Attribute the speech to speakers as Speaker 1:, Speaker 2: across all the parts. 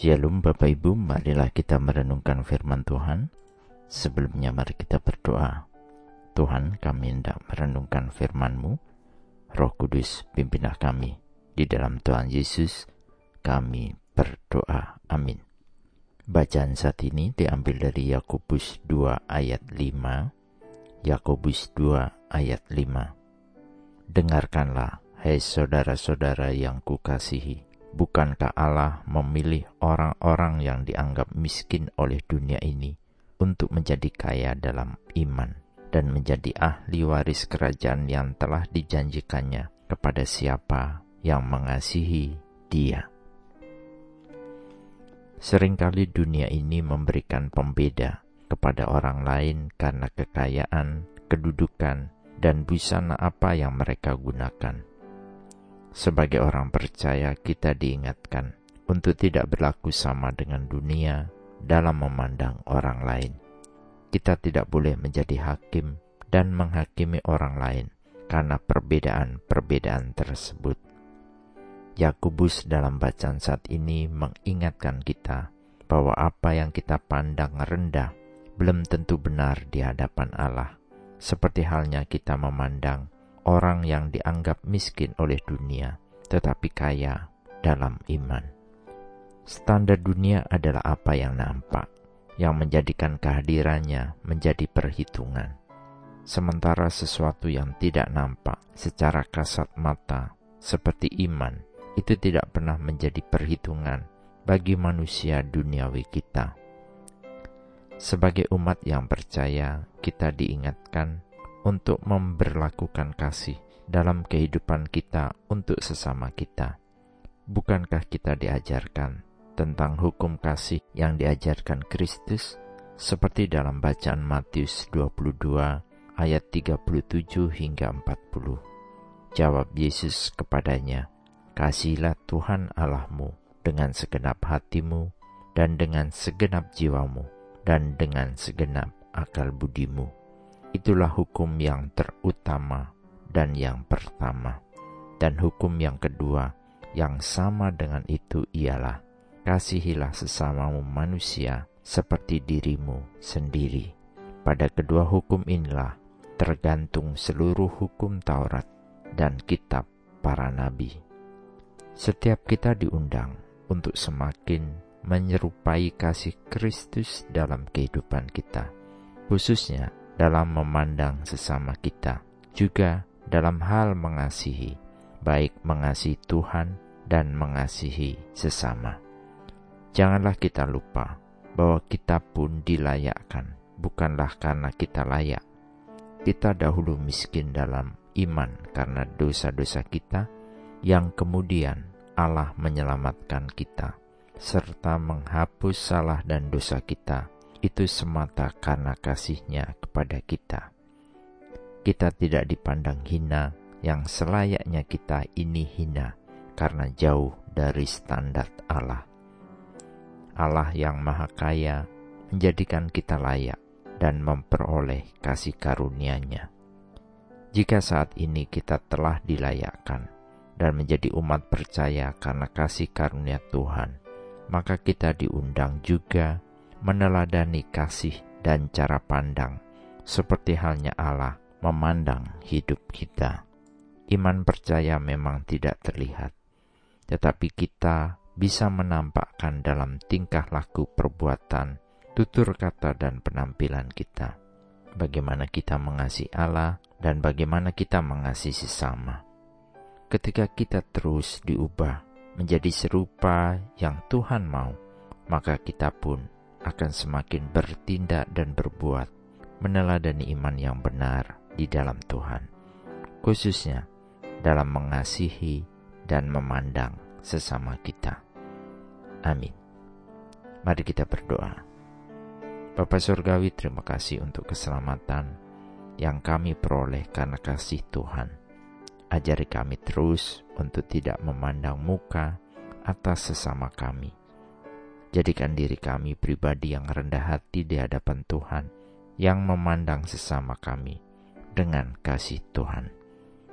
Speaker 1: Shalom Bapak Ibu, marilah kita merenungkan firman Tuhan. Sebelumnya mari kita berdoa. Tuhan, kami hendak merenungkan firman-Mu. Roh Kudus, pimpinlah kami. Di dalam Tuhan Yesus, kami berdoa. Amin. Bacaan saat ini diambil dari Yakobus 2 ayat 5. Yakobus 2 ayat 5. Dengarkanlah, hai saudara-saudara yang kukasihi Bukankah Allah memilih orang-orang yang dianggap miskin oleh dunia ini untuk menjadi kaya dalam iman dan menjadi ahli waris kerajaan yang telah dijanjikannya kepada siapa yang mengasihi Dia? Seringkali dunia ini memberikan pembeda kepada orang lain karena kekayaan, kedudukan, dan busana apa yang mereka gunakan sebagai orang percaya, kita diingatkan untuk tidak berlaku sama dengan dunia dalam memandang orang lain. Kita tidak boleh menjadi hakim dan menghakimi orang lain karena perbedaan-perbedaan tersebut. Yakobus dalam bacaan saat ini mengingatkan kita bahwa apa yang kita pandang rendah belum tentu benar di hadapan Allah, seperti halnya kita memandang orang yang dianggap miskin oleh dunia, tetapi kaya dalam iman. Standar dunia adalah apa yang nampak, yang menjadikan kehadirannya menjadi perhitungan. Sementara sesuatu yang tidak nampak secara kasat mata, seperti iman, itu tidak pernah menjadi perhitungan bagi manusia duniawi kita. Sebagai umat yang percaya, kita diingatkan untuk memberlakukan kasih dalam kehidupan kita untuk sesama kita. Bukankah kita diajarkan tentang hukum kasih yang diajarkan Kristus seperti dalam bacaan Matius 22 ayat 37 hingga 40. Jawab Yesus kepadanya, Kasihilah Tuhan Allahmu dengan segenap hatimu dan dengan segenap jiwamu dan dengan segenap akal budimu Itulah hukum yang terutama dan yang pertama. Dan hukum yang kedua yang sama dengan itu ialah kasihilah sesamamu manusia seperti dirimu sendiri. Pada kedua hukum inilah tergantung seluruh hukum Taurat dan kitab para nabi. Setiap kita diundang untuk semakin menyerupai kasih Kristus dalam kehidupan kita, khususnya dalam memandang sesama kita, juga dalam hal mengasihi, baik mengasihi Tuhan dan mengasihi sesama. Janganlah kita lupa bahwa kita pun dilayakkan, bukanlah karena kita layak. Kita dahulu miskin dalam iman karena dosa-dosa kita, yang kemudian Allah menyelamatkan kita, serta menghapus salah dan dosa kita itu semata karena kasihnya kepada kita. Kita tidak dipandang hina, yang selayaknya kita ini hina karena jauh dari standar Allah. Allah yang maha kaya menjadikan kita layak dan memperoleh kasih karunia-Nya. Jika saat ini kita telah dilayakkan dan menjadi umat percaya karena kasih karunia Tuhan, maka kita diundang juga meneladani kasih dan cara pandang, seperti halnya Allah memandang hidup kita. Iman percaya memang tidak terlihat, tetapi kita bisa menampakkan dalam tingkah laku perbuatan, tutur kata, dan penampilan kita. Bagaimana kita mengasihi Allah dan bagaimana kita mengasihi sesama. Ketika kita terus diubah menjadi serupa yang Tuhan mau, maka kita pun akan semakin bertindak dan berbuat meneladani iman yang benar di dalam Tuhan, khususnya dalam mengasihi dan memandang sesama kita. Amin. Mari kita berdoa. Bapa Surgawi, terima kasih untuk keselamatan yang kami peroleh karena kasih Tuhan. Ajari kami terus untuk tidak memandang muka atas sesama kami, Jadikan diri kami pribadi yang rendah hati di hadapan Tuhan, yang memandang sesama kami dengan kasih Tuhan.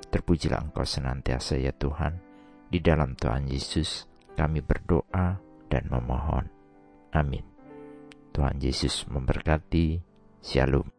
Speaker 1: Terpujilah Engkau senantiasa ya Tuhan, di dalam Tuhan Yesus kami berdoa dan memohon. Amin. Tuhan Yesus memberkati. Shalom.